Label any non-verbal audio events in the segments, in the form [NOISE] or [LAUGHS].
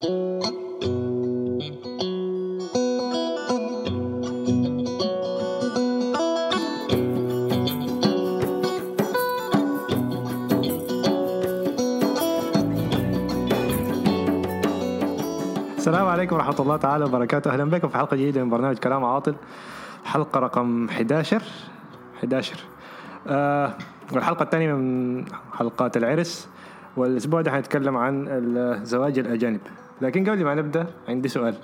السلام عليكم ورحمة الله تعالى وبركاته. أهلا بكم في حلقة جديدة من برنامج كلام عاطل. حلقة رقم 11 11 آه والحلقة الثانية من حلقات العرس. والأسبوع ده حنتكلم عن الزواج الأجانب. لكن قبل ما نبدأ عندي سؤال.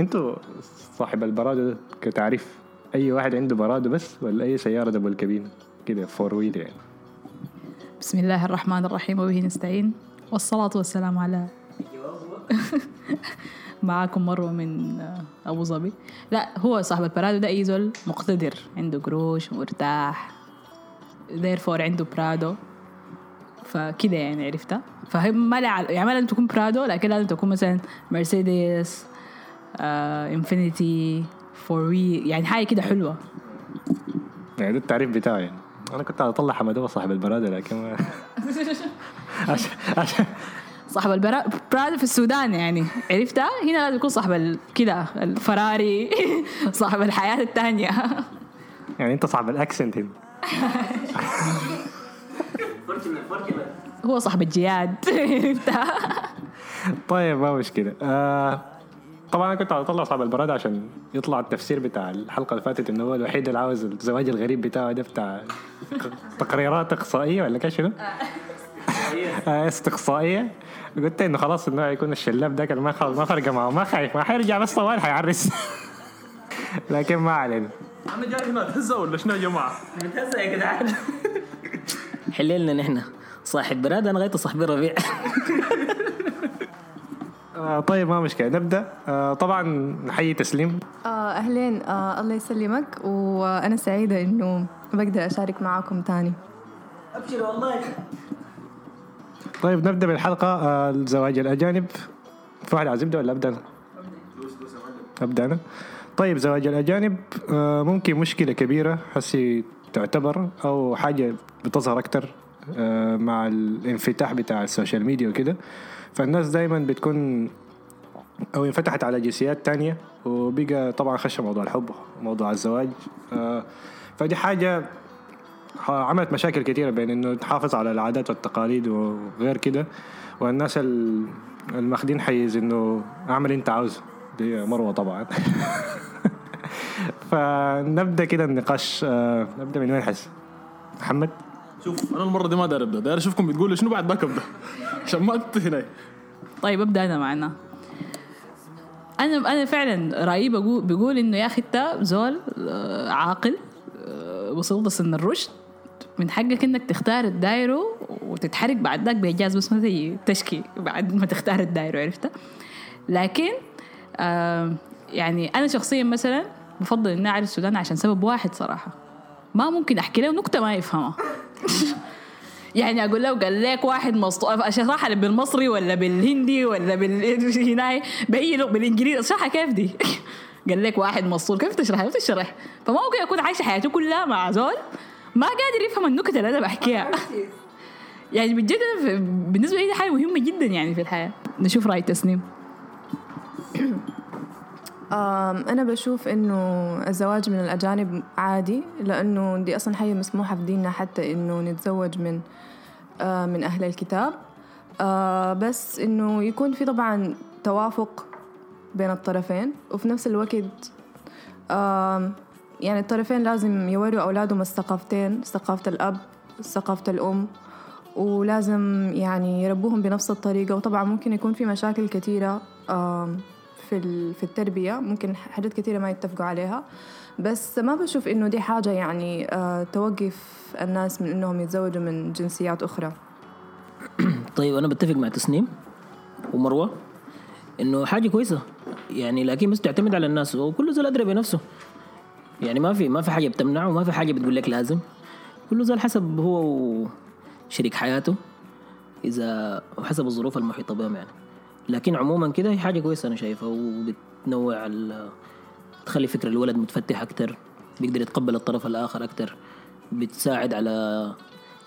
أنتوا صاحب البرادو ده كتعريف أي واحد عنده برادو بس ولا أي سيارة double cabin كده four wheel يعني؟ بسم الله الرحمن الرحيم وبه نستعين. والصلاة والسلام على [LAUGHS] معاكم مروة من أبو ظبي. لا هو صاحب البرادو ده أي زول مقتدر عنده قروش مرتاح. Therefore عنده برادو فكده يعني عرفتها؟ فهم ما لع... يعني ما لازم تكون برادو لكن لازم تكون مثلا مرسيدس آه، انفينيتي four wheel يعني حاجة كده حلوة. يعني ده التعريف بتاعي يعني. أنا كنت أطلع حمادة صاحب البرادو لكن ما [LAUGHS] عشان عشان صاحب البرا... برادو في السودان يعني. عرفتها؟ هنا لازم يكون صاحب. كده الفراري [LAUGHS] صاحب الحياة التانية. يعني أنت صاحب الأكسنت هنا. [LAUGHS] هو صاحب الجياد. [LAUGHS] طيب ما مشكلة. آه طبعا أنا كنت اطلع صاحب البراد عشان يطلع التفسير بتاع الحلقة اللي فاتت إنه هو الوحيد اللي عاوز الزواج الغريب بتاعه ده بتاع تقريرات إقصائية ولا كيف شنو؟ آه، استقصائيه قلت إنه خلاص إنه يكون الشلاب ده كان ما خلاص ما فرق معه ما خايف ما حيرجع بس طوال حيعرس. [LAUGHS] لكن ما علينا. أنا جاي هنا أتهزأ ولا شنو يا جماعة؟ متهزأ يا جدعان. [LAUGHS] حللنا نحن. صاحب براد أنا غايت صاحبي ربيع آه طيب ما مشكلة. نبدأ. آه طبعا نحيي تسليم. آه أهلين. آه الله يسلمك وأنا سعيدة إنه بقدر أشارك معاكم تاني. أبشر والله. طيب نبدأ بالحلقة آه الزواج الأجانب. في واحد عايز يبدا ولا أبدأ أنا؟ أبدأ أنا. طيب زواج الأجانب آه ممكن مشكلة كبيرة. حسي تعتبر أو حاجة بتظهر أكتر آه مع الانفتاح بتاع السوشيال ميديا وكده. فالناس دايما بتكون أو انفتحت على جنسيات تانية وبقى طبعا خش موضوع الحب وموضوع الزواج. آه فدي حاجة عملت مشاكل كثيرة بين إنه تحافظ على العادات والتقاليد وغير كده. والناس ال- الماخدين حيز إنه اعمل أنت عاوزه. دي مروة طبعا. [LAUGHS] فنبدأ كده النقاش. آه، نبدأ من وين حس؟ محمد؟ شوف أنا المرة دي ما داير أبدأ. داير أشوفكم بتقولوا شنو بعد باك أبدأ. عشان ما هنا طيب ابدأ أنا معنا. أنا أنا فعلا رأيي بقول بيقول إنه يا أخي أنت زول آه، عاقل آه، وصلت لسن الرشد. من حقك إنك تختار الدايرو وتتحرك بعد ذاك باجاز بس ما زي تشكي بعد ما تختار الدايرو عرفت؟ لكن آه يعني أنا شخصيا مثلا بفضل إني أعرف السودان عشان سبب واحد صراحة. ما ممكن أحكي له نكتة ما يفهمها. [LAUGHS] يعني أقول له قال لك واحد مسطول اشرحها بالمصري ولا بالهندي ولا بال [LAUGHS] بأي لغه بالإنجليزي أشرحها كيف دي؟ [LAUGHS] قال لك واحد مسطول كيف تشرحها كيف تشرح. فما ممكن أكون عايشة حياتي كلها مع زول ما قادر يفهم النكت اللي أنا بحكيها. يعني بجد بالنسبة لي دي حاجة مهمة جدا يعني في الحياة. نشوف رأي تسنيم [COUGHS] أنا بشوف إنه الزواج من الأجانب عادي لأنه دي أصلا حاجة مسموحة في ديننا حتى إنه نتزوج من آه، من أهل الكتاب. آه، بس إنه يكون في طبعا توافق بين الطرفين وفي نفس الوقت يعني الطرفين لازم يوروا أولادهم الثقافتين ثقافة الأب ثقافة الأم ولازم يعني يربوهم بنفس الطريقة. وطبعا ممكن يكون في مشاكل كثيرة آم، في في التربية ممكن حاجات كثيرة ما يتفقوا عليها. بس ما بشوف إنه دي حاجة يعني آه، توقف الناس من إنهم يتزوجوا من جنسيات أخرى. [CLEARS THROAT] طيب أنا بتفق مع تسنيم ومروة إنه حاجة كويسة. يعني لكن بس تعتمد على الناس وكل زول أدرى بنفسه. يعني ما في ما في حاجة بتمنعه وما في حاجة بتقول لك لازم. كل زول حسب هو وشريك حياته إذا وحسب الظروف المحيطة بهم يعني. لكن عموما كده هي حاجة كويسة أنا شايفها وبتنوع ال- تخلي فكر الولد متفتح أكتر بيقدر يتقبل الطرف الآخر أكتر بتساعد على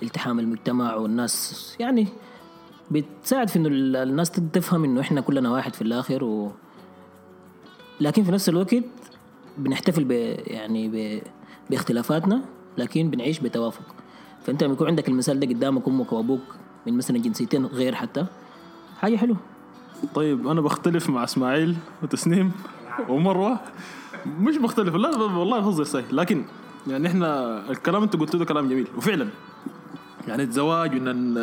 التحام المجتمع والناس يعني بتساعد في إنه ال- الناس تفهم إنه إحنا كلنا واحد في الآخر و لكن في نفس الوقت بنحتفل ب يعني ب... باختلافاتنا لكن بنعيش بتوافق. فأنت لما يكون عندك المثال ده قدامك أمك وابوك من مثلا جنسيتين غير حتى حاجة حلوة. طيب أنا بختلف مع إسماعيل وتسنيم ومروة. مش بختلف لا والله بهزر صحيح. لكن يعني إحنا الكلام انت قلته ده كلام جميل. وفعلا يعني الزواج وإن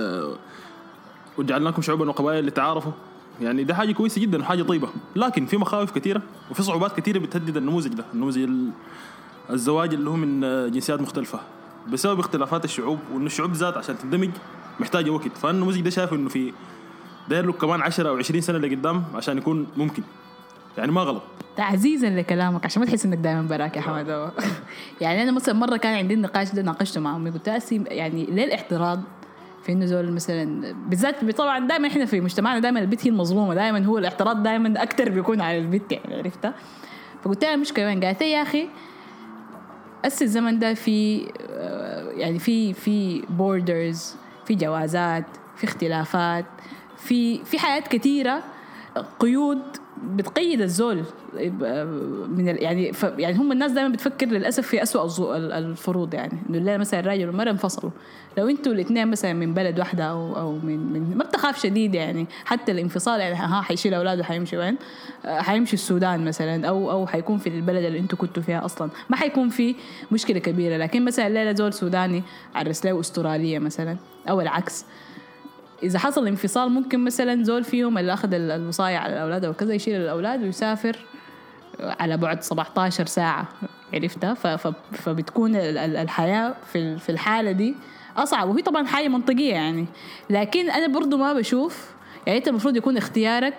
وجعلناكم شعوبا وقبائل لتعارفوا يعني ده حاجة كويسة جدا وحاجة طيبة. لكن في مخاوف كثيرة وفي صعوبات كثيرة بتهدد النموذج ده النموذج ال- الزواج اللي هو من جنسيات مختلفة. بسبب اختلافات الشعوب وإن الشعوب ذات عشان تندمج محتاجة وقت. فالنموذج ده شايف إنه في داير له كمان 10 أو 20 سنة لقدام عشان يكون ممكن. يعني ما غلط. تعزيزا لكلامك عشان ما تحس إنك دائما براك يا حمد. [LAUGHS] يعني أنا مثلا مرة كان عندي النقاش ده ناقشته مع امي قلت يعني ليه الاحتراض في إنه زول مثلا بالذات طبعا دائما إحنا في مجتمعنا دائما البنت هي المظلومة دائما هو الاحتراض دائما أكثر بيكون على البنت يعني عرفتها فقلت لها مشكله وين؟ قالت يا أخي أسي الزمن ده في آه، يعني في في بوردرز في جوازات في اختلافات. في في حاجات كثيره قيود بتقيد الزول. من يعني ف يعني هم الناس دائما بتفكر للأسف في ال- الفروض يعني. إنه لا مثلا الراجل والمراه انفصلوا. لو أنتوا الاثنين مثلا من بلد واحدة أو أو من من ما بتخاف شديد يعني. حتى الانفصال يعني ها حيشيل أولاده حيمشي وين؟ حيمشي السودان مثلا أو أو حيكون في البلد اللي أنتوا كنتوا فيها أصلا. ما حيكون في مشكلة كبيرة. لكن مثلا الليلة زول سوداني عرس له أسترالية مثلا أو العكس. إذا حصل انفصال ممكن مثلا زول فيهم اللي أخذ ال- الوصاية على الأولاد أو كذا يشيل الأولاد ويسافر على بعد 17 ساعة عرفتها فبتكون ال- ال- الحياة في ال- في الحالة دي أصعب. وهي طبعا حاجة منطقية يعني. لكن أنا برضو ما بشوف يعني انت المفروض يكون اختيارك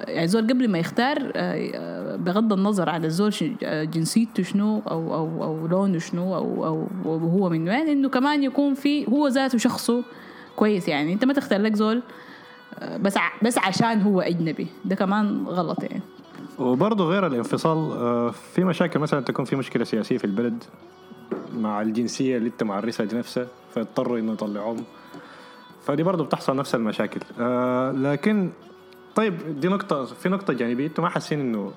يعني زول قبل ما يختار آه، بغض النظر على الزول آه، جنسيته شنو أو أو أو لونه شنو أو أو هو من وين إنه كمان يكون في هو ذاته شخصه كويس يعني. أنت ما تختار لك زول آه، بس ع- بس عشان هو أجنبي. ده كمان غلط يعني. وبرضه غير الانفصال آه، في مشاكل مثلا تكون في مشكلة سياسية في البلد مع الجنسية اللي انت معرسها دي نفسها إنه يطلعوهم. فدي برضه بتحصل نفس المشاكل. آه، لكن طيب دي نقطة في نقطة جانبية. أنتوا ما حاسين إنه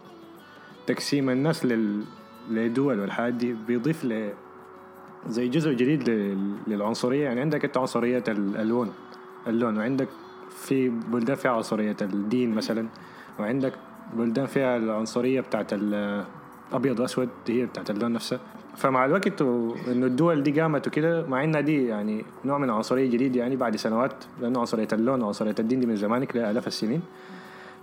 تقسيم الناس لل لدول والحاجات دي بيضيف ل زي جزء جديد لل- للعنصرية. يعني عندك انت عنصرية اللون اللون. وعندك في بلدان فيها عنصرية الدين مثلا. وعندك بلدان فيها العنصرية بتاعت الأبيض وأسود دي هي بتاعت اللون نفسها. فمع الوقت إنه الدول دي قامت وكده مع إنها دي يعني نوع من العنصرية جديد يعني بعد سنوات لأنه عنصرية اللون وعنصرية الدين دي من زمانك لآلاف السنين.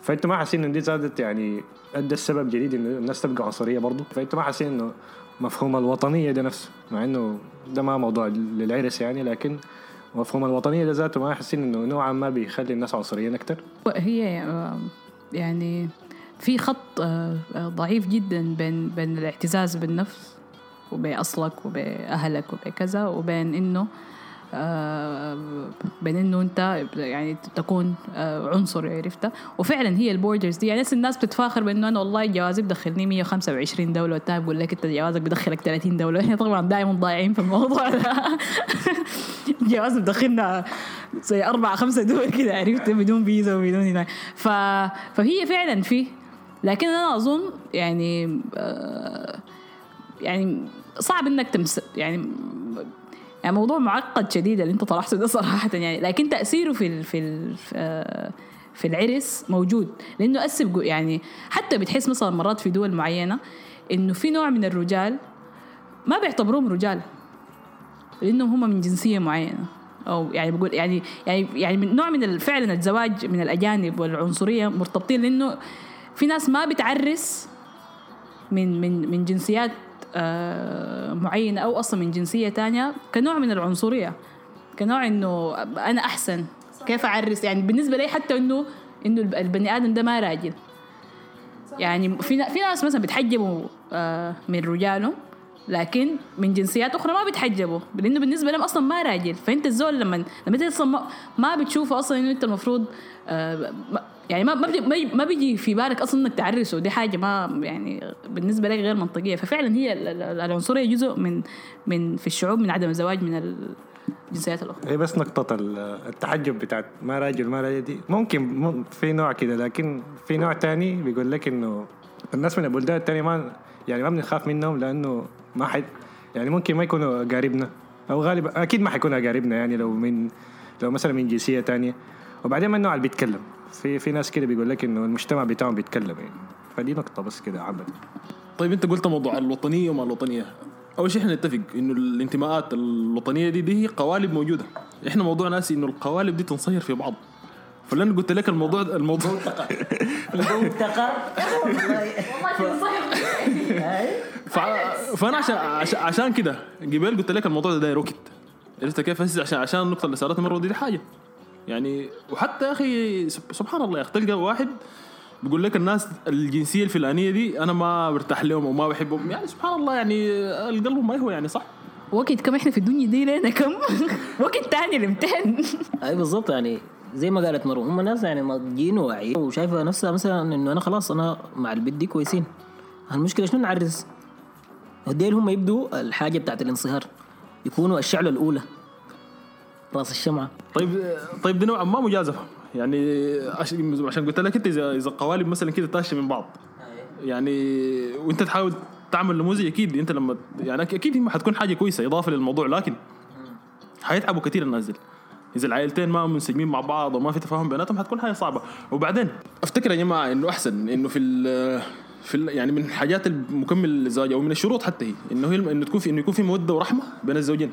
فانتوا ما حاسين ان دي زادت يعني ادى السبب جديد إنه الناس تبقى عنصرية برضه فانتوا ما حاسين إنه مفهوم الوطنية ده نفسه مع إنه ده ما موضوع للعرس يعني لكن مفهوم الوطنية ده ذاته ما حاسين إنه نوعا ما بيخلي الناس عنصريين أكثر هي يعني في خط آه، ضعيف جدا بين بين الاعتزاز بالنفس وبأصلك وبأهلك وبكذا وبين إنه بين انه انت يعني تكون آه، عنصري عرفتها وفعلا هي البوردرز دي. يعني ناس الناس بتتفاخر بأنه أنا والله جوازي بدخلني 125 دولة والتاني بيقول لك أنت جوازك بدخلك 30 دولة. إحنا طبعا دائما ضايعين في الموضوع ده. [LAUGHS] جواز بدخلنا زي أربعة خمسة دول كده عرفت؟ بدون فيزا وبدون هنا. ف... فهي فعلا في. لكن أنا أظن يعني آه، يعني صعب إنك تمس يعني يعني موضوع معقد شديد اللي أنت طرحته ده صراحة يعني. لكن تأثيره في ال... في ال... في, آه، العرس موجود. أثر جو- يعني حتى بتحس مثلا مرات في دول معينة إنه في نوع من الرجال ما بيعتبروهم رجال. لأنهم هم من جنسية معينة. أو يعني بقول يعني يعني يعني من نوع من فعلا الزواج من الأجانب والعنصرية مرتبطين لأنه في ناس ما بتعرس من من من جنسيات آه، معينه أو أصلا من جنسية تانية كنوع من العنصرية كنوع إنه أنا أحسن. كيف أعرس؟ يعني بالنسبة لي حتى إنه الب- البني آدم ده ما راجل. يعني في في ناس مثلا بيتحجبوا آه، من رجالهم لكن من جنسيات أخرى ما بيتحجبوا لأنه بالنسبة لهم أصلا ما راجل. فأنت الزول لما لما انت أصلا ما, بتشوفه أصلا إنه أنت المفروض آه، يعني ما ما ما بيجي في بالك أصلا إنك تعرسه. دي حاجة ما يعني بالنسبة لك غير منطقية. ففعلا هي ال- ال- العنصرية جزء من من في الشعوب من عدم الزواج من ال الجنسيات الأخرى. هي بس نقطة ال- التحجب بتاعت ما راجل ما راجل دي. ممكن مم- في نوع كده لكن في نوع تاني بيقول لك إنه الناس من البلدان التانية ما يعني ما بنخاف منهم لأنه ما حد يعني ممكن ما يكونوا اقاربنا أو غالبا أكيد ما حيكونوا اقاربنا يعني لو من لو مثلا من جنسية تانية. وبعدين ما النوع اللي بيتكلم. في في ناس كده بيقول لك إنه المجتمع بتاعهم بيتكلم يعني. فدي نقطة بس كده عامة طيب أنت قلت موضوع الوطنية وما الوطنية. أول شيء إحنا نتفق إنه الانتماءات الوطنية دي دي هي قوالب موجودة. إحنا موضوع ناسي إنه القوالب دي تنصهر في بعض. فلأن قلت لك الموضوع الموضوع المنطقة. ف... فأنا عشان عشان, عشان كده قبل قلت لك الموضوع ده داير وقت. عرفت كيف؟ هسه عشان عشان النقطة اللي صارت مرة دي, دي حاجة. يعني وحتى يا أخي سب- سبحان الله يا أخي تلقى واحد بيقول لك الناس الجنسية الفلانية دي أنا ما برتاح لهم وما بحبهم. يعني سبحان الله يعني القلب ما هو يعني صح؟ وقت كم إحنا في الدنيا دي لنا كم؟ [LAUGHS] وقت تاني الامتحان. أي بالضبط يعني زي ما قالت مرو هم ناس يعني ناضجين وواعيين. وشايفة نفسها مثلا إنه أنا خلاص أنا مع البنت دي كويسين. المشكلة شنو نعرس؟ وديل هم يبدوا الحاجة بتاعت الانصهار يكونوا الشعلة الأولى. رأس الشمعة. طيب طيب دي نوعا ما مجازفة. يعني عشان قلت لك إنت إذا إذا القوالب مثلا كده تاشة من بعض. يعني وإنت تحاول تعمل نموذج أكيد أنت لما يعني أكيد حتكون حاجة كويسة إضافة للموضوع لكن حيتعبوا كثير الناس إذا العائلتين ما منسجمين مع بعض وما في تفاهم بيناتهم حتكون حاجة صعبة. وبعدين أفتكر يا جماعة إنه أحسن إنه في ال في يعني من الحاجات المكمل للزواج أو من الشروط حتى هي إنه هي إنه تكون في إنه يكون في مودة ورحمة بين الزوجين.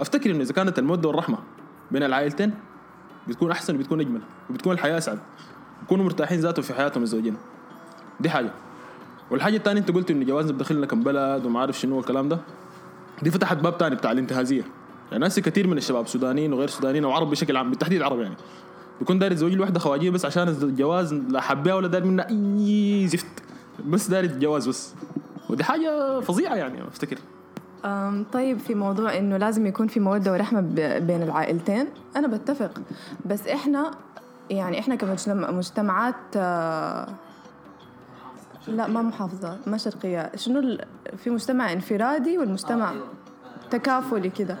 أفتكر انه إذا كانت الموده والرحمه بين العائلتين بتكون أحسن وبتكون أجمل وبتكون الحياة أسعد. بيكونوا مرتاحين ذاتهم في حياتهم الزوجين. دي حاجة. والحاجة الثانية أنت قلت انه جوازنا بدخلنا كم بلد وما عارف شنو الكلام ده. دي فتحت باب تاني بتاع الانتهازية. يعني ناس كثير من الشباب سودانيين وغير سودانيين وعرب بشكل عام بالتحديد عرب يعني بيكون داير يتزوج له واحدة خواجية بس عشان الجواز لا حبيها ولا داير منها أي زفت. بس داير الجواز بس. ودي حاجة فظيعة يعني أفتكر. طيب في موضوع إنه لازم يكون في مودة ورحمة بين العائلتين. أنا بتفق. بس إحنا يعني إحنا كمجتمعات آه، لا ما محافظة ما شرقية. شنو في مجتمع انفرادي والمجتمع تكافلي كده.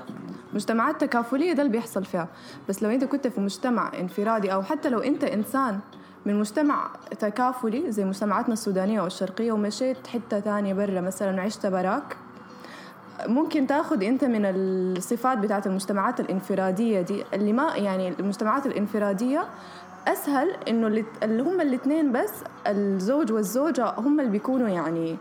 مجتمعات تكافلية ده اللي بيحصل فيها. بس لو أنت كنت في مجتمع انفرادي أو حتى لو أنت إنسان من مجتمع تكافلي زي مجتمعاتنا السودانية والشرقية ومشيت حتة تانية برا مثلا وعشت براك ممكن تاخذ انت من الصفات بتاعت المجتمعات الانفرادية دي اللي ما يعني المجتمعات الانفرادية أسهل إنه اللي هم الاثنين بس الزوج والزوجة هم اللي بيكونوا يعني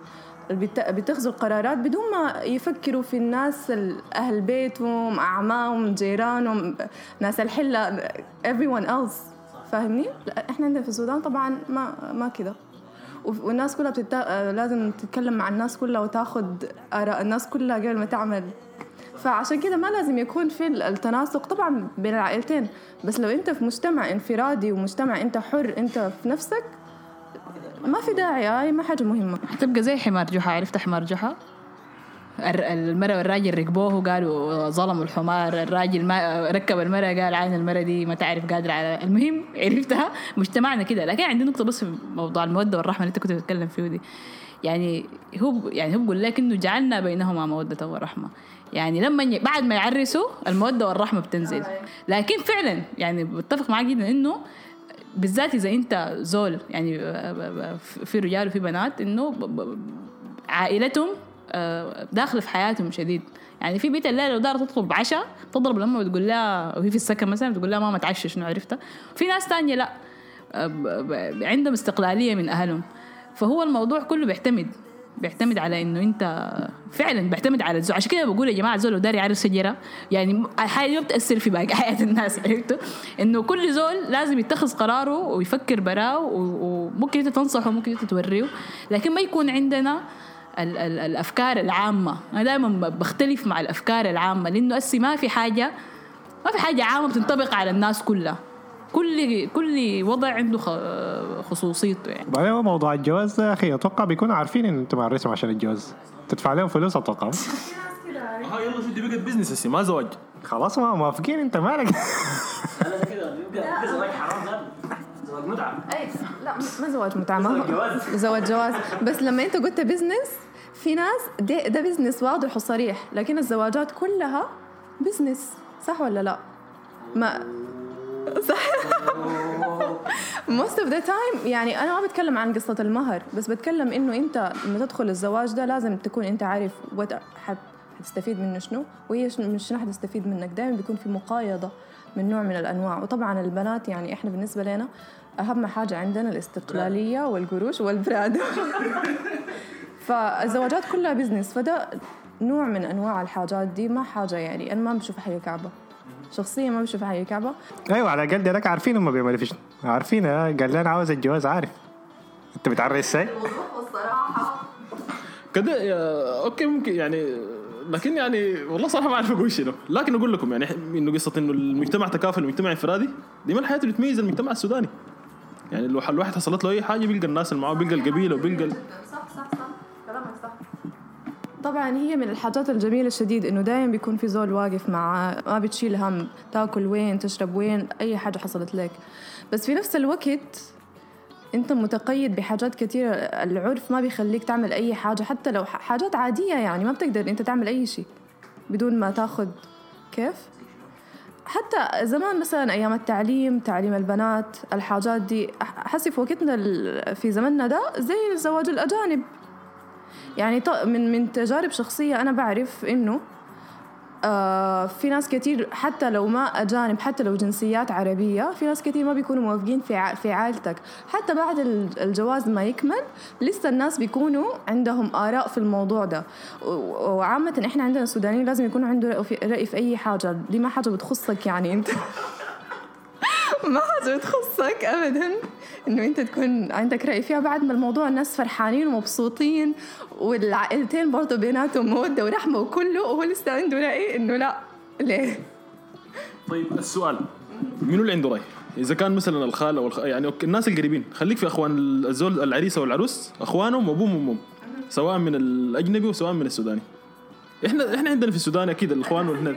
بيتخذوا القرارات بدون ما يفكروا في الناس ال- أهل بيتهم أعمامهم جيرانهم ناس الحلة everyone else فاهمني؟ لا إحنا عندنا في السودان طبعا ما ما كده والناس كلها بتت... آه، لازم تتكلم مع الناس كلها وتاخذ آراء الناس كلها قبل ما تعمل. فعشان كده ما لازم يكون في ال- التناسق طبعا بين العائلتين. بس لو انت في مجتمع انفرادي ومجتمع انت حر انت في نفسك ما في داعي هاي ما حاجة مهمة. حتبقى زي حمار جحا عرفت حمار جحا؟ المرأة والراجل ركبوه وقالوا ظلموا الحمار الراجل ما ركب المرأة قال عين المرأة دي ما تعرف قادرة على. المهم [LAUGHS] عرفتها؟ مجتمعنا كده. لكن عندي نقطة بس في موضوع المودة والرحمة اللي انت كنت بتتكلم فيه دي. يعني هو يعني هو بيقول لك إنه جعلنا بينهما مودة ورحمة. يعني لما ي- بعد ما يعرسوا المودة والرحمة بتنزل. لكن فعلا يعني بتفق معاك جدا إنه بالذات إذا أنت زول يعني ب- ب- في رجال وفي بنات ب- عائلتهم آه، داخله في حياتهم شديد. يعني في بيت الليل لو دار تطلب عشاء تضرب الام وتقول لها وهي في السكن مثلا تقول لها ماما تعشى شنو عرفتها؟ في ناس تانية لا. آه، عندهم استقلالية من أهلهم. فهو الموضوع كله بيعتمد بيعتمد على إنه أنت فعلا بيعتمد على الزوج. عشان كده بقول يا جماعة زول داري يعرف شجره يعني الحاجة دي بتاثر في باقي [LAUGHS] حياة الناس عرفتوا؟ إنه كل زول لازم يتخذ قراره ويفكر براه وممكن أنت تنصحه ممكن أنت توريه. لكن ما يكون عندنا ال ال الأفكار العامة. أنا دائما بختلف مع الأفكار العامة لأنه أسي ما في حاجة ما في حاجة عامة بتنطبق على الناس كلها. كل كل وضع عنده خصوصيته يعني. بعدين هو موضوع الجواز ده يا أخي أتوقع بيكونوا عارفين إن انت معرسهم عشان الجواز. تدفع لهم فلوس أتوقع. [LAUGHS] ها يلا شو دي بقت business هسي ما زواج. خلاص ما موافقين أنت مالك؟ [LAUGHS] زواج حرام زواج متعة. اي لا ما زواج متعة ما زواج جواز. بس لما أنت قلت business في ناس ده, ده business واضح وصريح لكن الزواجات كلها business صح ولا لا؟ ما [LAUGHS] صح. Most of the time يعني أنا ما بتكلم عن قصة المهر بس بتكلم إنه أنت لما تدخل الزواج ده لازم تكون أنت عارف what حت حتستفيد منه شنو وهي من شنو حتستفيد منك. دائما بيكون في مقايضة من نوع من الأنواع. وطبعا البنات يعني إحنا بالنسبة لنا أهم حاجة عندنا الاستقلالية والقروش والبراد [LAUGHS] فالزواجات كلها بزنس فده نوع من أنواع الحاجات دي ما حاجة يعني أنا ما بشوف حاجة كعبة. شخصيا ما بشوف حاجة كعبة. أيوه على الاقل ديلك عارفين هم بيعملوا فيش عارفين آه، قال لي أنا عاوز الجواز عارف. أنت بتعرف إزاي؟ كده يا- أوكي ممكن يعني لكن يعني والله صراحة ما أعرف أقول شنو. لكن أقول لكم يعني إنه قصة إنه المجتمع تكافل المجتمع انفرادي دي من الحياة اللي بتميز المجتمع السوداني. يعني لو الواحد حصلت له أي حاجة بيلقى الناس اللي معاه بيلقى القبيلة وبيلقى طبعا هي من الحاجات الجميلة الشديد إنه دايم بيكون في زول واقف معاه ما بتشيل هم تاكل وين تشرب وين أي حاجة حصلت لك. بس في نفس الوقت أنت متقيد بحاجات كثيرة العرف ما بيخليك تعمل أي حاجة حتى لو حاجات عادية يعني ما بتقدر أنت تعمل أي شيء بدون ما تاخذ كيف. حتى زمان مثلا أيام التعليم تعليم البنات الحاجات دي حسي في وقتنا في زمننا ده زي زواج الأجانب. يعني من من تجارب شخصية أنا بعرف إنه آه في ناس كتير حتى لو ما أجانب حتى لو جنسيات عربية في ناس كتير ما بيكونوا موافقين في ع- في عائلتك. حتى بعد ال- الجواز ما يكمل لسه الناس بيكونوا عندهم آراء في الموضوع ده. وعامة إحنا عندنا السودانيين لازم يكون عنده رأي في أي حاجة. دي ما حاجة بتخصك يعني أنت؟ [LAUGHS] ما حاجة بتخصك أبدا. إنه أنت تكون عندك رأي فيها. بعد ما الموضوع الناس فرحانين ومبسوطين والعائلتين برضه بيناتهم مودة ورحمة وكله وهو لسه عنده رأي إنه لا. ليه؟ طيب السؤال. منو اللي عنده رأي؟ إذا كان مثلا الخال أو الخ... يعني الناس القريبين. خليك في أخوان الزول العريس أو العروس أخوانهم وأبوهم وأمهم سواء من الأجنبي وسواء من السوداني. إحنا إحنا عندنا في السودان أكيد الإخوان وإحنا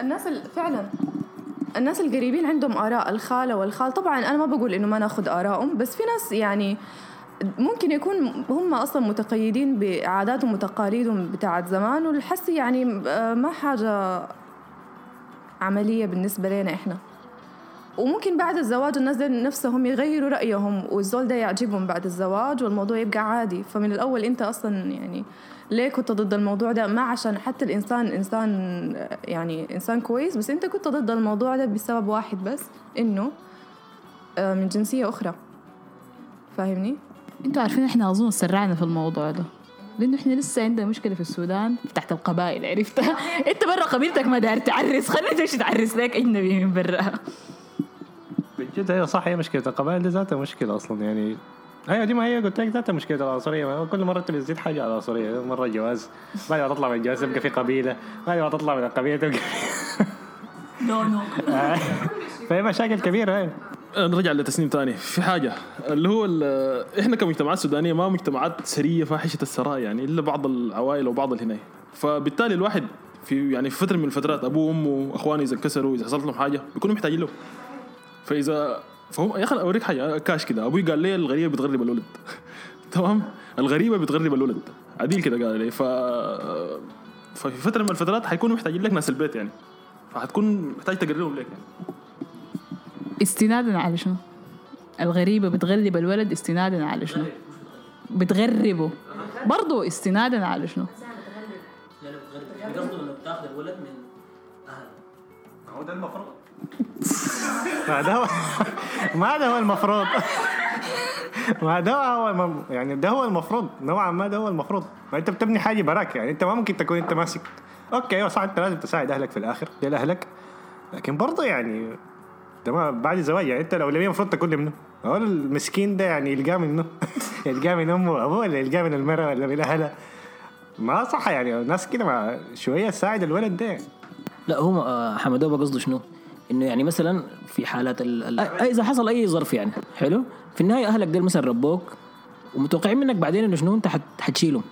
الناس ال- فعلا. الناس القريبين عندهم آراء الخالة والخال. طبعا أنا ما بقول إنه ما ناخذ آرائهم بس في ناس يعني ممكن يكون هم أصلا متقيدين بعاداتهم وتقاليدهم بتاعت زمان والحس يعني آه، ما حاجة عملية بالنسبة لنا إحنا. وممكن بعد الزواج الناس دي نفسهم يغيروا رأيهم والزول ده يعجبهم بعد الزواج والموضوع يبقى عادي. فمن الأول أنت أصلا يعني ليه كنت ضد الموضوع ده؟ ما عشان حتى الإنسان إنسان يعني إنسان كويس بس أنت كنت ضد الموضوع ده بسبب واحد بس إنه آه، من جنسية أخرى. فاهمني؟ أنتوا عارفين إحنا أظن سرعنا في الموضوع ده. لأنه إحنا لسه عندنا مشكلة في السودان تحت القبائل عرفتها [LAUGHS] أنت برا قبيلتك ما داير تعرس. خلي تمشي تعرس لك اجنبي من برا. بجد أيوه صح هي مشكلة القبائل دي ذاتها مشكلة أصلا. يعني أيوه دي ما هي قلت لك ذاتها مشكلة العنصرية. كل مرة انت بتزيد حاجة على العنصرية. مرة جواز بعد ما تطلع من الجواز تبقى في قبيلة. بعد ما تطلع من القبيلة تبقى no no فهي مشاكل كبيرة أيوه. نرجع لتسنيم تاني في حاجة اللي هو ال- إحنا كمجتمعات سودانية ما مجتمعات سرية فاحشة الثراء يعني إلا بعض العوائل وبعض الهناية. فبالتالي الواحد في يعني في فترة من الفترات أبوه وأمه وأخوانه إذا انكسروا إذا حصلت لهم حاجة بيكونوا محتاجين له فإذا فهم يا أخي أوريك حاجة كاش كده. أبوي قال لي الغريبة بتغرب الولد. [LAUGHS] تمام؟ الغريبة بتغرب الولد. عديل كده قال لي. ف ففي فترة من الفترات حيكونوا محتاجين لك ناس البيت يعني. فحتكون محتاج تقررهم لك يعني. استنادا على شنو؟ الغريبة بتغرب الولد استنادا على شنو؟ بتغربه. برضو استنادا على شنو؟ قصده انك تاخذ الولد من أهله. هو ده المفروض. [LAUGHS] ما ده هو [LAUGHS] ما ده هو المفروض. ما ده هو يعني ده هو المفروض. نوعا ما ده هو المفروض. ما انت بتبني حاجة براك يعني. انت ما ممكن تكون انت ماسك okay أيوه صح انت لازم تساعد أهلك في الآخر ديل اهلك لكن برضه يعني ما بعد الزواج يعني انت الاولويه المفروض تكون لمنه هو المسكين ده يعني يلقاه منه [LAUGHS] يلقاه من أمه وابوه ولا يلقاه من المرأة ولا من اهلها ما صح يعني. الناس كده شوية تساعد الولد ده يعني. لا هو حمدوبة قصده شنو؟ إنه يعني مثلا في حالات ال... إذا حصل أي ظرف يعني حلو؟ في النهاية أهلك دول مثلا ربوك ومتوقعين منك بعدين إنه شنو أنت حت... حتشيلهم.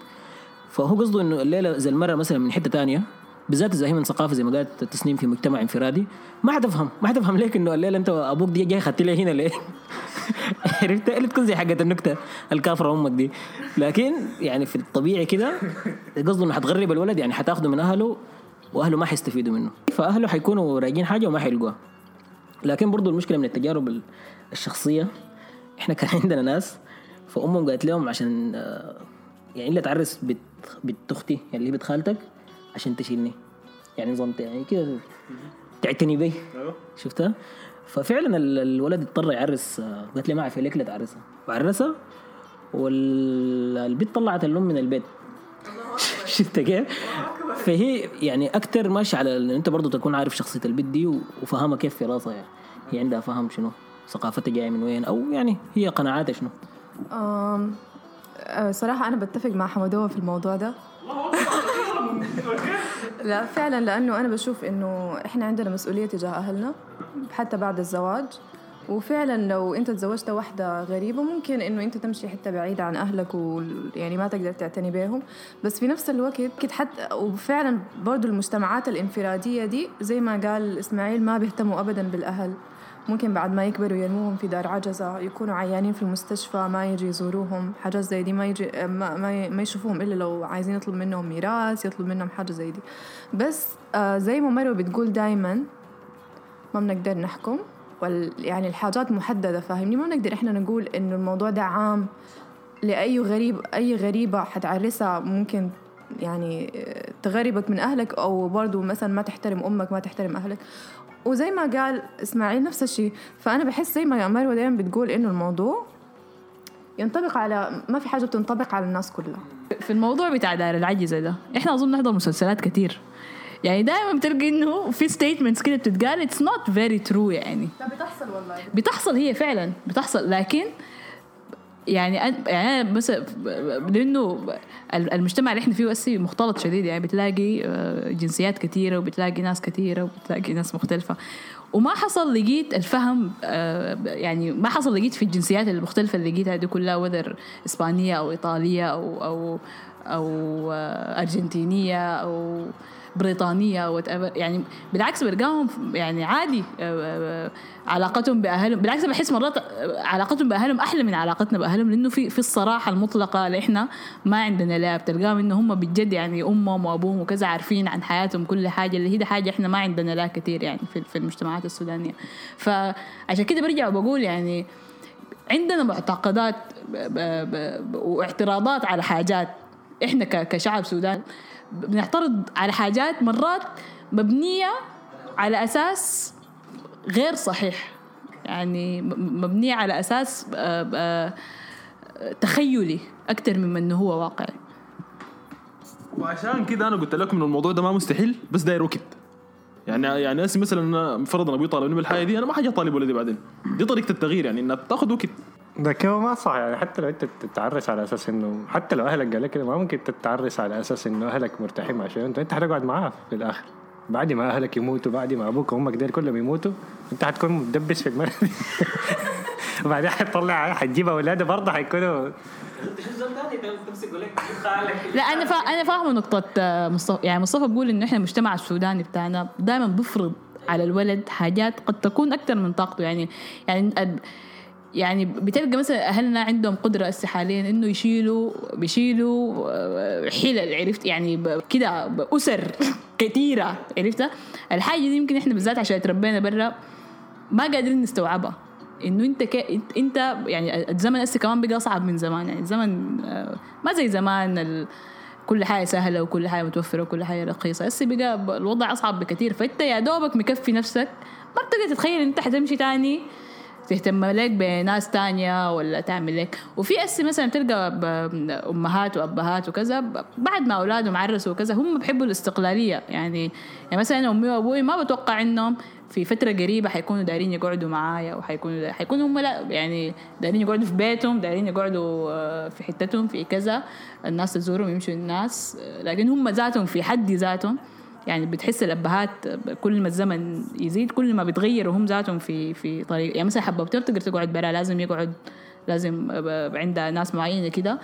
فهو قصده إنه الليلة اذا المراه مثلا من حتة تانية بالذات إذا هي من ثقافة زي ما قالت التسنيم في مجتمع انفرادي ما حتفهم ما حتفهم ليك إنه الليلة أنت أبوك دي جاي خدت لي هنا ليه؟ [LAUGHS] عرفت؟ اللي تكون زي حقت النكتة الكافرة أمك دي. لكن يعني في الطبيعي كده قصده إنه حتغرب الولد يعني حتاخده من أهله وأهله ما حيستفيدوا منه. فأهله حيكونوا راجعين حاجة وما حيلقوها. لكن برضو المشكلة من التجارب ال- الشخصية إحنا [LAUGHS] كان عندنا ناس فأمهم قالت لهم عشان آه، يعني إلا تعرس بنت بنت أختي يعني اللي بنت خالتك عشان تشيلني. يعني نظام يعني كده تعتني بي. شفتها؟ ففعلا ال- الولد اضطر يعرس آه، قالت لي ما اعرف ليك لا تعرسها وعرسها والبنت طلعت الام من البيت. [LAUGHS] شفت كيف؟ [LAUGHS] فهي يعني أكثر ماشي على ان أنت برضه تكون عارف شخصية البنت دي وفهمها كيف في راسها يعني. هي عندها فهم شنو؟ ثقافتها جاية من وين؟ أو يعني هي قناعاتها شنو؟ أم، أه، صراحة أنا بتفق مع حمدوة في الموضوع ده. [LAUGHS] لا فعلا لأنه أنا بشوف إنه إحنا عندنا مسؤولية تجاه أهلنا حتى بعد الزواج. وفعلا لو أنت تزوجت واحدة غريبة ممكن إنه أنت تمشي حتة بعيدة عن أهلك ويعني ما تقدر تعتني بهم بس في نفس الوقت كده حتى وفعلا برضو المجتمعات الانفرادية دي زي ما قال إسماعيل ما بيهتموا أبدا بالأهل. ممكن بعد ما يكبروا يرموهم في دار عجزة يكونوا عيانين في المستشفى ما يجي يزوروهم. حاجات زي دي ما يجي ما, ما, ما يشوفوهم إلا لو عايزين يطلب منهم ميراث يطلب منهم حاجة زي دي. بس آه زي ما مروة بتقول دايما ما بنقدر نحكم. وال يعني الحاجات محددة فاهمني؟ ما بنقدر إحنا نقول إنه الموضوع ده عام لأي غريب أي غريبة حتعرسها ممكن يعني تغربك من أهلك أو برضو مثلا ما تحترم أمك ما تحترم أهلك. وزي ما قال إسماعيل نفس الشيء فأنا بحس زي ما مروة دايما بتقول إنه الموضوع ينطبق على ما في حاجة بتنطبق على الناس كلها. في الموضوع بتاع دار العجزة ده إحنا أظن نحضر مسلسلات كتير. يعني دائما بتلقي إنه في statements كده بتتقال. it's not very true يعني. لا بتحصل والله. بتحصل هي فعلا بتحصل. لكن يعني يعني أنا مثلا لأنه المجتمع اللي إحنا فيه هسه مختلط شديد. يعني بتلاقي آه، جنسيات كثيره وبتلاقي ناس كثيره وبتلاقي ناس مختلفة. وما حصل لقيت الفهم آه، يعني ما حصل لقيت في الجنسيات المختلفة اللي لقيتها دي كلها وذر إسبانية أو إيطالية أو أو أو أرجنتينية أو بريطانية أو. يعني بالعكس بلقاهم يعني عادي آه، آه، علاقتهم بأهلهم. بالعكس بحس مرات علاقتهم بأهلهم أحلى من علاقتنا بأهلهم لأنه في في الصراحة المطلقة اللي إحنا ما عندنا لا بتلقاهم إنه هم بجد يعني أمهم وأبوهم وكذا عارفين عن حياتهم كل حاجة اللي هي دي حاجة إحنا ما عندنا لا كثير يعني في في المجتمعات السودانية. فعشان كده برجع وبقول يعني عندنا معتقدات واعتراضات على حاجات إحنا كشعب سودان بنعترض على حاجات مرات مبنية على أساس غير صحيح. يعني مبنية على أساس آه، آه، تخيلي أكثر مما إنه هو واقعي وعشان كده أنا قلت لكم ان الموضوع ده ما مستحيل بس داير وقت. يعني يعني هسه مثلا فرضا أبوي طالبني بالحاجة دي أنا ما حاجي اطالب ولدي بعدين. دي طريقة التغيير يعني انها بتاخذ وقت. ده كده ما صح يعني. حتى لو انت تتعرس على أساس إنه حتى لو أهلك قال لك كده ما ممكن تتعرس على أساس إنه أهلك مرتاحين مع شيء انت أنت حتقعد معاه في الآخر. بعد ما أهلك يموتوا بعد ما أبوك وأمك ديل كلهم يموتوا أنت حتكون مدبس في المرة دي [LAUGHS] وبعدين حتطلع حتجيب أولاده برضه حيكونوا لا أنا فا... أنا فاهمة نقطة آه، مصطفى. يعني مصطفى بيقول إنه إحنا المجتمع السوداني بتاعنا دائما بيفرض على الولد حاجات قد تكون أكثر من طاقته. يعني يعني يعني بتلقى مثلا أهلنا عندهم قدرة هسه حاليا إنه يشيلوا بيشيلوا آه، حلل عرفت؟ يعني كده بأسر [LAUGHS] كثيره عرفتها الحاجة دي يمكن إحنا بالذات عشان تربينا برا ما قادرين نستوعبها. إنه أنت ك... انت- يعني الزمن هسه كمان بقى اصعب من زمان. يعني الزمن آه، ما زي زمان ال... كل حاجة سهلة وكل حاجة متوفرة وكل حاجة رخيصة. هسه بقى الوضع أصعب بكثير فأنت يا دوبك مكفي نفسك ما بتقدر تتخيل أنت حتمشي تاني تهتم لك بناس تانية ولا تعمل لك. وفي أسي مثلا تلقى ب- أمهات وأبهات وكذا بعد ما أولادهم عرسوا وكذا هم بيحبوا الاستقلالية. يعني يعني مثلا أمي وأبوي ما بتوقع إنهم في فترة قريبة حيكونوا دايرين يقعدوا معايا وحيكونوا حيكونوا هم لا. يعني دايرين يقعدوا في بيتهم دايرين يقعدوا آه، في حتتهم في كذا. الناس تزورهم يمشوا الناس. لكن هم ذاتهم في حد ذاتهم يعني بتحس الأبهات كل ما الزمن يزيد كل ما بيتغيروا هم ذاتهم في في طريق. يعني مثلا حبوبتها بتقدر تقعد برا لازم يقعد لازم عندها ناس معينة كده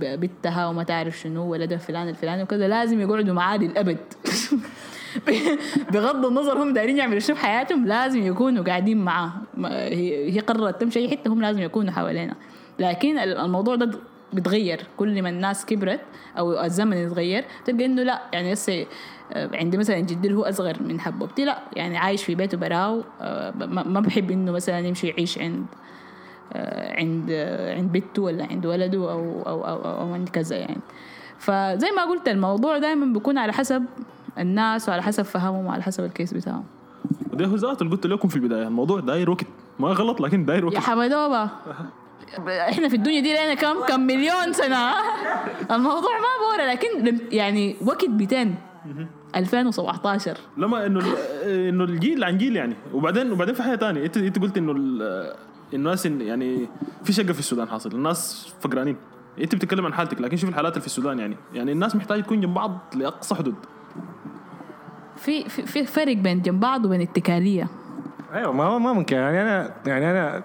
بنتها وما تعرف شنو ولدها فلان الفلاني وكذا لازم يقعدوا معاه للابد [LAUGHS] بغض النظر هم دايرين يعملوا شو في حياتهم لازم يكونوا قاعدين معاه. هي قررت تمشي اي حتة هم لازم يكونوا حوالينا. لكن الموضوع ده بتغير. كل ما الناس كبرت أو الزمن يتغير تلقى إنه لا يعني هسه عندي مثلا جدي هو أصغر من حبوبتي لا يعني عايش في بيته براو. آه، ما بحب إنه مثلا يمشي يعيش عند آه، عند آه، عند بنته ولا عند ولده أو أو أو, أو, أو عند كذا يعني. فزي ما قلت الموضوع دائما بيكون على حسب الناس وعلى حسب فهمهم وعلى حسب الكيس بتاعهم. وده هو ذاته اللي قلت لكم في البداية. الموضوع داير وقت. ما غلط لكن داير يا وقت حمدوبة. إحنا في الدنيا دي لنا كم؟ كم مليون سنة. [LAUGHS] الموضوع ما بورا لكن يعني وقت 200 2017 لما إنه إنه الجيل عن جيل يعني. وبعدين وبعدين في حاجة ثانية انت إنت قلت إنه ال- الناس يعني في شقة في السودان حاصل. الناس فقرانين. إنت بتتكلم عن حالتك لكن شوف الحالات اللي في السودان يعني. يعني الناس محتاجة تكون جنب بعض لأقصى حدود. في في فرق بين جنب بعض وبين اتكالية. أيوه ما هو ما ممكن. يعني أنا يعني أنا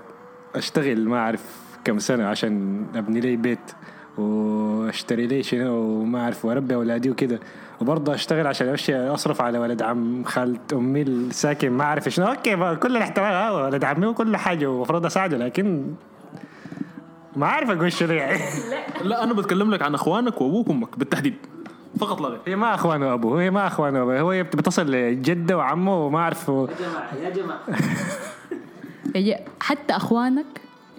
أشتغل ما أعرف كم سنة عشان أبني لي بيت وأشتري لي شنو وما أعرف وأربي أولادي وكده. وبرضه أشتغل عشان أمشي أصرف على ولد عم خالة أمي الساكن ما أعرف شنو. أوكي كل الاحترام آه ولد عمي وكل حاجة ومفروض أساعده لكن ما عارف أقول شنو يعني. لا. أنا بتكلم لك عن أخوانك وأبوك وأمك بالتحديد. فقط لا غير. هي ما أخوان وابوه هي ما أخوان وابوه هو بتصل لجدة وعمه وما أعرف. و- جماعة يا جماعة. [LAUGHS] حتى أخوانك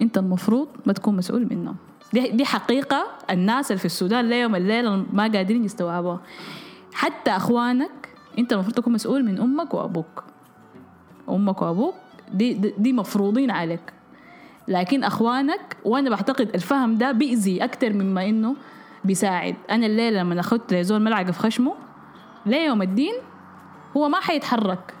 أنت المفروض ما تكون مسؤول منهم. دي دي حقيقة. الناس اللي في السودان ليوم الليلة ما قادرين يستوعبوها. حتى أخوانك أنت المفروض تكون مسؤول من أمك وأبوك. أمك وأبوك دي دي, مفروضين عليك. لكن أخوانك وأنا بعتقد الفهم ده بيأذي أكتر مما إنه بيساعد. أنا الليلة لما أخذت زول ملعقة في خشمه ليوم الدين هو ما حيتحرك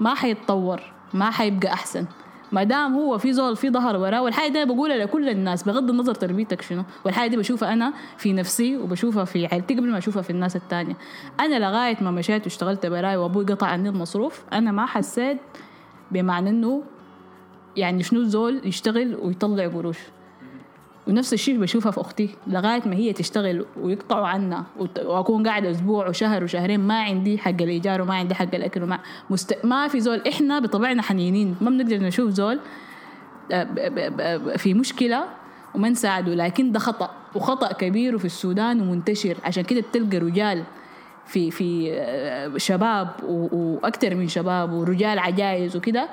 ما حيتطور ما حيبقى أحسن. ما دام هو في زول في ظهر وراه والحاجة دي بقولها لكل الناس بغض النظر تربيتك شنو. والحاجة دي بشوفها أنا في نفسي وبشوفها في عيلتي قبل ما أشوفها في الناس التانية. أنا لغاية ما مشيت واشتغلت براي وأبوي قطع عني المصروف أنا ما حسيت بمعنى إنه يعني شنو زول يشتغل ويطلع قروش. ونفس الشيء بشوفها في أختي لغاية ما هي تشتغل ويقطعوا عنا وأكون قاعدة أسبوع وشهر وشهرين ما عندي حق الإيجار وما عندي حق الأكل وما مست... ما في زول إحنا بطبعنا حنينين ما بنقدر نشوف زول آه، في مشكلة وما نساعده لكن ده خطأ وخطأ كبير وفي السودان ومنتشر. عشان كده بتلقى رجال في في آه، شباب وأكثر من شباب ورجال عجايز وكده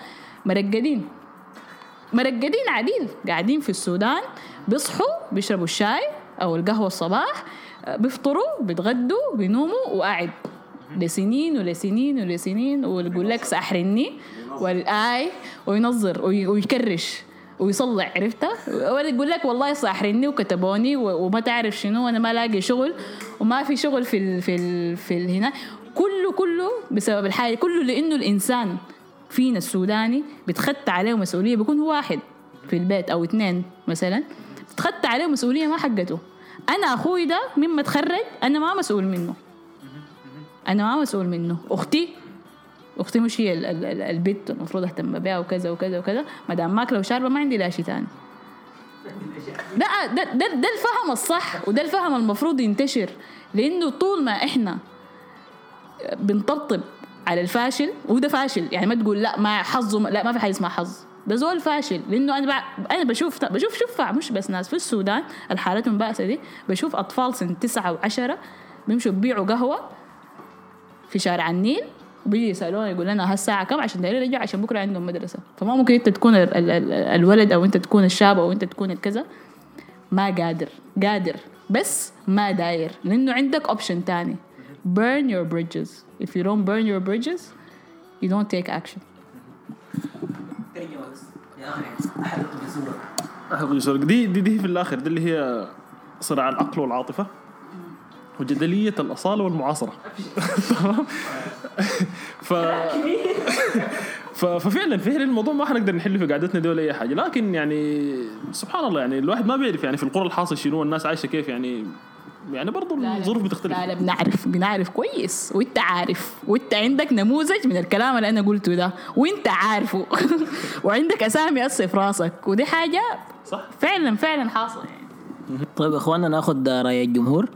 مرقدين. مرقدين عديل قاعدين في السودان بيصحوا بيشربوا الشاي أو القهوة الصباح آه، بيفطروا بيتغدوا بينوموا وقاعد لسنين ولسنين ولسنين ويقول لك ساحرني والآي وينظر وي- ويكرش ويصلع عرفتها ولا يقول لك والله ساحرني وكتبوني وما تعرف شنو أنا ما لاقي شغل وما في شغل في ال في ال في ال هنا. كله كله بسبب الحاجة كله لأنه الإنسان فينا السوداني بتخت عليه مسؤولية بيكون واحد في البيت أو اثنين مثلا. بتخت عليه مسؤولية ما حقته. أنا أخوي ده مما تخرج أنا ما مسؤول منه. أنا ما مسؤول منه. أختي أختي مش هي ال- ال- ال- البت المفروض أهتم بها وكذا وكذا وكذا. ما دام ماكله وشاربه ما عندي لا شيء ثاني ده ده ده ده الفهم الصح وده الفهم المفروض ينتشر. لأنه طول ما إحنا بنطبطب على الفاشل وده فاشل. يعني ما تقول لا ما حظه لا ما في حاجة اسمها حظ. ده زول فاشل لأنه أنا بع... أنا بشوف بشوف شفع مش بس ناس في السودان الحالات المبأسة دي بشوف أطفال سن تسعة وعشرة بيمشوا بيبيعوا قهوة في شارع النيل وبيجي يسالونا يقول لنا هالساعة كم؟ عشان دايرين يرجع عشان بكرة عندهم مدرسة. فما ممكن أنت تكون ال ال الولد أو أنت تكون الشاب أو أنت تكون الكذا. ما قادر قادر بس ما داير لأنه عندك اوبشن تاني. Burn your bridges. If you don't burn your bridges you don't take action. أحب يسرق. دي دي دي في الآخر دي اللي هي صراع العقل والعاطفة وجدلية الأصالة والمعاصرة. تمام؟ ف... ف... ففعلا فعلا الموضوع ما حنقدر نحله في قعدتنا دي ولا أي حاجة. لكن يعني سبحان الله يعني الواحد ما بيعرف يعني في القرى الحاصل شنو الناس عايشة كيف يعني يعني برضه الظروف بتختلف. لا لا بنعرف بنعرف كويس. وانت عارف. وانت عندك نموذج من الكلام اللي أنا قلته ده. وانت عارفه. [LAUGHS] وعندك أسامي أصلا في راسك. ودي حاجة صح. فعلا فعلا حاصلة يعني. طيب يا إخواننا ناخذ رأي الجمهور.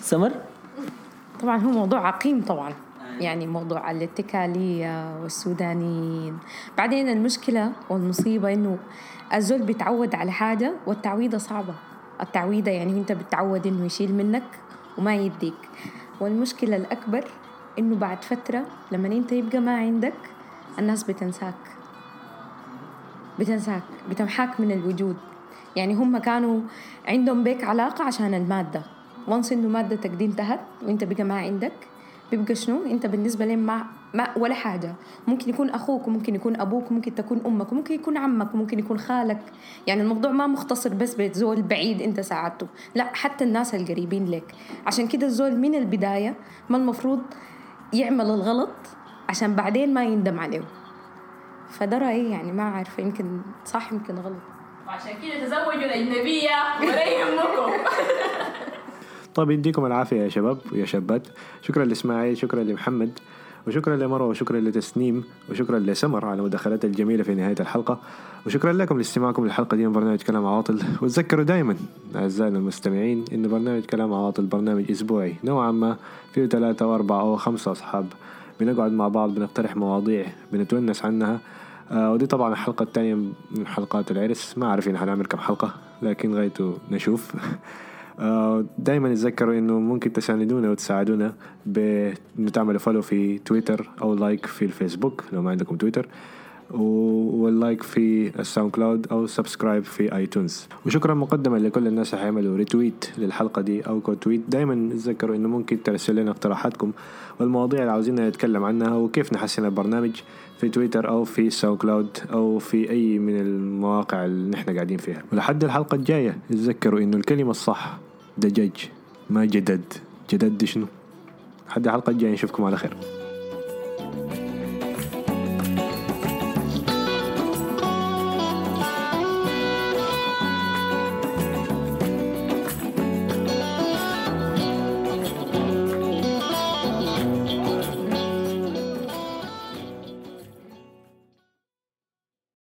سمر؟ طبعا هو موضوع عقيم طبعا. يعني موضوع الاتكالية والسودانيين. بعدين المشكلة والمصيبة إنه الزول بيتعود على حاجة والتعويضة صعبة. التعويضة يعني أنت بتعود إنه يشيل منك وما يديك. والمشكلة الأكبر إنه بعد فترة لما أنت يبقى ما عندك الناس بتنساك. بتنساك بتمحاك من الوجود. يعني هم كانوا عندهم بيك علاقة عشان المادة. وانس إنه مادتك دي انتهت وأنت بقى ما عندك بيبقى شنو؟ انت بالنسبة لهم ما, ما ولا حاجة. ممكن يكون أخوك وممكن يكون أبوك وممكن تكون أمك وممكن يكون عمك وممكن يكون خالك. يعني الموضوع ما مختصر بس بزول بعيد انت ساعدته. لا حتى الناس القريبين لك. عشان كده الزول من البداية ما المفروض يعمل الغلط عشان بعدين ما يندم عليه. فده رأيي يعني ما عارفة يمكن صح يمكن غلط. وعشان كده تزوجوا الأجنبية ولا يهمكم [LAUGHS] طيب يديكم العافية يا شباب ويا شابات. شكرا لإسماعيل شكرا لمحمد وشكرا لمروة وشكرا لتسنيم وشكرا لسمر على مداخلتها الجميلة في نهاية الحلقة. وشكرا لكم لاستماعكم للحلقة دي من برنامج كلام عواطل وتذكروا دائما أعزائنا المستمعين إن برنامج كلام عواطل برنامج أسبوعي نوعا ما فيه ثلاثة وأربعة أو خمسة أصحاب. بنقعد مع بعض بنقترح مواضيع بنتونس عنها. آه ودي طبعا الحلقة الثانية من حلقات العرس. ما عارفين حنعمل كم حلقة لكن غايته نشوف. [LAUGHS] آه دايما تذكروا إنه ممكن تساندونا وتساعدونا بانه تعملوا follow في تويتر أو like في الفيسبوك لو ما عندكم تويتر وال like في ال SoundCloud أو subscribe في iTunes وشكرا مقدما لكل الناس اللي حيعملوا retweet للحلقة دي أو quote tweet دايما تذكروا إنه ممكن ترسل لنا اقتراحاتكم والمواضيع اللي عاوزين نتكلم عنها وكيف نحسن البرنامج في تويتر أو في SoundCloud أو في أي من المواقع اللي نحن قاعدين فيها. ولحد الحلقة الجاية تذكروا إنه الكلمة الصح دجاج. ما جدد. جدد شنو؟ لحد الحلقة الجاية نشوفكم على خير.